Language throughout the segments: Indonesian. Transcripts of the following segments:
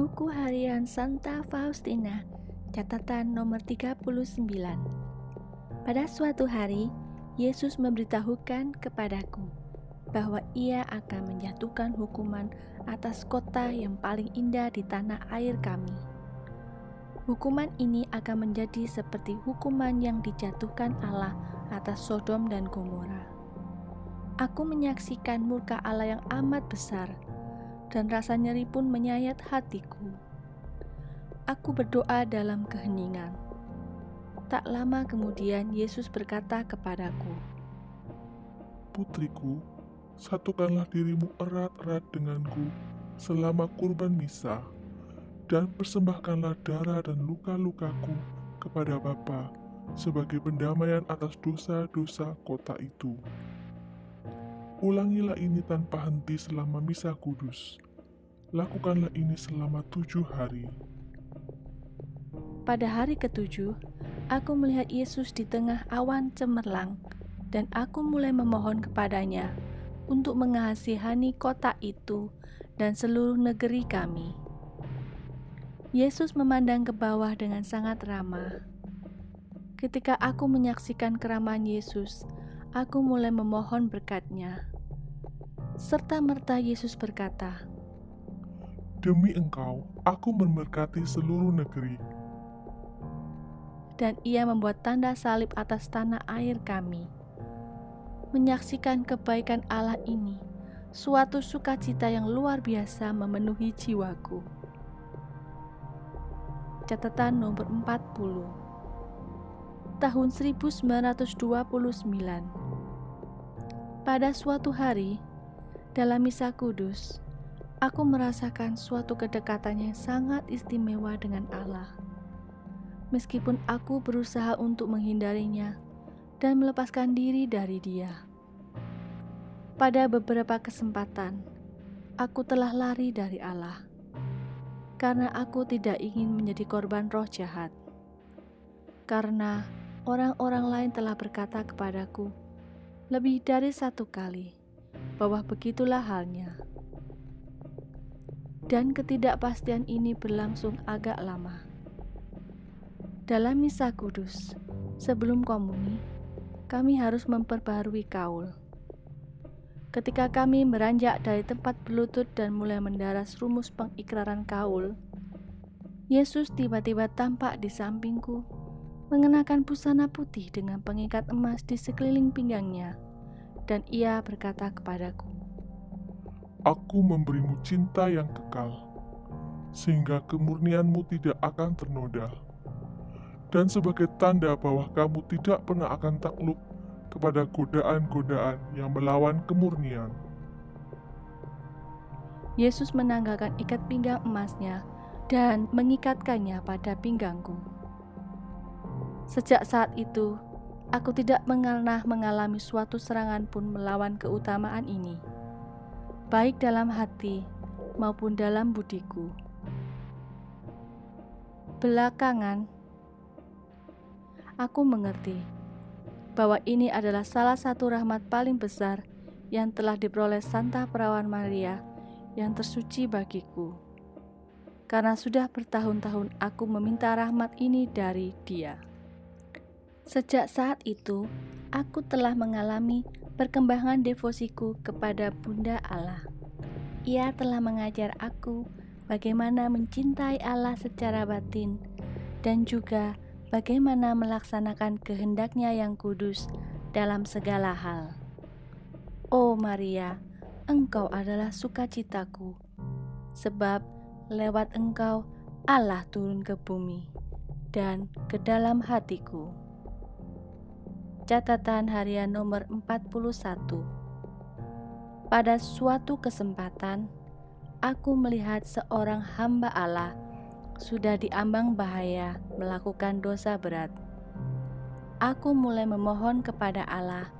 Buku Harian Santa Faustina, catatan nomor 39. Pada suatu hari, Yesus memberitahukan kepadaku bahwa ia akan menjatuhkan hukuman atas kota yang paling indah di tanah air kami. Hukuman ini akan menjadi seperti hukuman yang dijatuhkan Allah atas Sodom dan Gomora. Aku menyaksikan murka Allah yang amat besar dan rasa nyeri pun menyayat hatiku. Aku berdoa dalam keheningan. Tak lama kemudian Yesus berkata kepadaku, Putriku, satukanlah dirimu erat-erat denganku selama kurban misa, dan persembahkanlah darah dan luka-lukaku kepada Bapa sebagai pendamaian atas dosa-dosa kota itu. Ulangilah ini tanpa henti selama misa kudus. Lakukanlah ini selama tujuh hari. Pada hari ketujuh, aku melihat Yesus di tengah awan cemerlang, dan aku mulai memohon kepadanya untuk mengasihani kota itu dan seluruh negeri kami. Yesus memandang ke bawah dengan sangat ramah. Ketika aku menyaksikan keramahan Yesus, aku mulai memohon berkatnya. Serta merta Yesus berkata, Demi engkau, aku memberkati seluruh negeri. Dan ia membuat tanda salib atas tanah air kami. Menyaksikan kebaikan Allah ini, suatu sukacita yang luar biasa memenuhi jiwaku. Catatan nomor 40 tahun 1929. Pada suatu hari, dalam misa kudus, aku merasakan suatu kedekatan yang sangat istimewa dengan Allah. Meskipun aku berusaha untuk menghindarinya dan melepaskan diri dari Dia. Pada beberapa kesempatan, aku telah lari dari Allah karena aku tidak ingin menjadi korban roh jahat. Karena orang-orang lain telah berkata kepadaku lebih dari satu kali bahwa begitulah halnya. Dan ketidakpastian ini berlangsung agak lama. Dalam misa kudus, sebelum komuni, kami harus memperbarui kaul. Ketika kami beranjak dari tempat berlutut dan mulai mendaras rumus pengikraran kaul, Yesus tiba-tiba tampak di sampingku mengenakan busana putih dengan pengikat emas di sekeliling pinggangnya, dan ia berkata kepadaku, Aku memberimu cinta yang kekal, sehingga kemurnianmu tidak akan ternoda. Dan sebagai tanda bahwa kamu tidak pernah akan takluk kepada godaan-godaan yang melawan kemurnian. Yesus menanggalkan ikat pinggang emasnya dan mengikatkannya pada pinggangku. Sejak saat itu, aku tidak pernah mengalami suatu serangan pun melawan keutamaan ini, baik dalam hati maupun dalam budiku. Belakangan, aku mengerti bahwa ini adalah salah satu rahmat paling besar yang telah diperoleh Santa Perawan Maria yang tersuci bagiku. Karena sudah bertahun-tahun aku meminta rahmat ini dari Dia. Sejak saat itu, aku telah mengalami perkembangan devosiku kepada Bunda Allah. Ia telah mengajar aku bagaimana mencintai Allah secara batin dan juga bagaimana melaksanakan kehendaknya yang kudus dalam segala hal. Oh Maria, engkau adalah sukacitaku, sebab lewat engkau Allah turun ke bumi dan ke dalam hatiku. Catatan harian nomor 41 Pada suatu kesempatan, aku melihat seorang hamba Allah sudah diambang bahaya melakukan dosa berat. Aku mulai memohon kepada Allah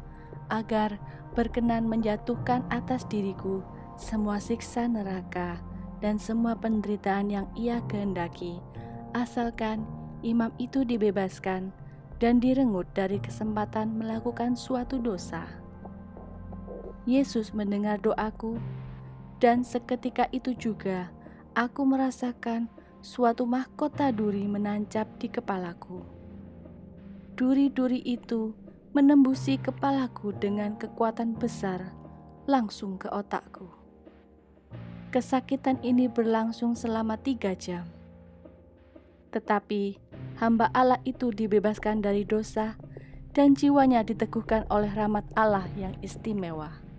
agar berkenan menjatuhkan atas diriku semua siksa neraka dan semua penderitaan yang ia kehendaki, asalkan imam itu dibebaskan dan direnggut dari kesempatan melakukan suatu dosa. Yesus mendengar doaku, dan seketika itu juga aku merasakan suatu mahkota duri menancap di kepalaku. Duri-duri itu menembusi kepalaku dengan kekuatan besar langsung ke otakku. Kesakitan ini berlangsung selama tiga jam. Tetapi hamba Allah itu dibebaskan dari dosa dan jiwanya diteguhkan oleh rahmat Allah yang istimewa.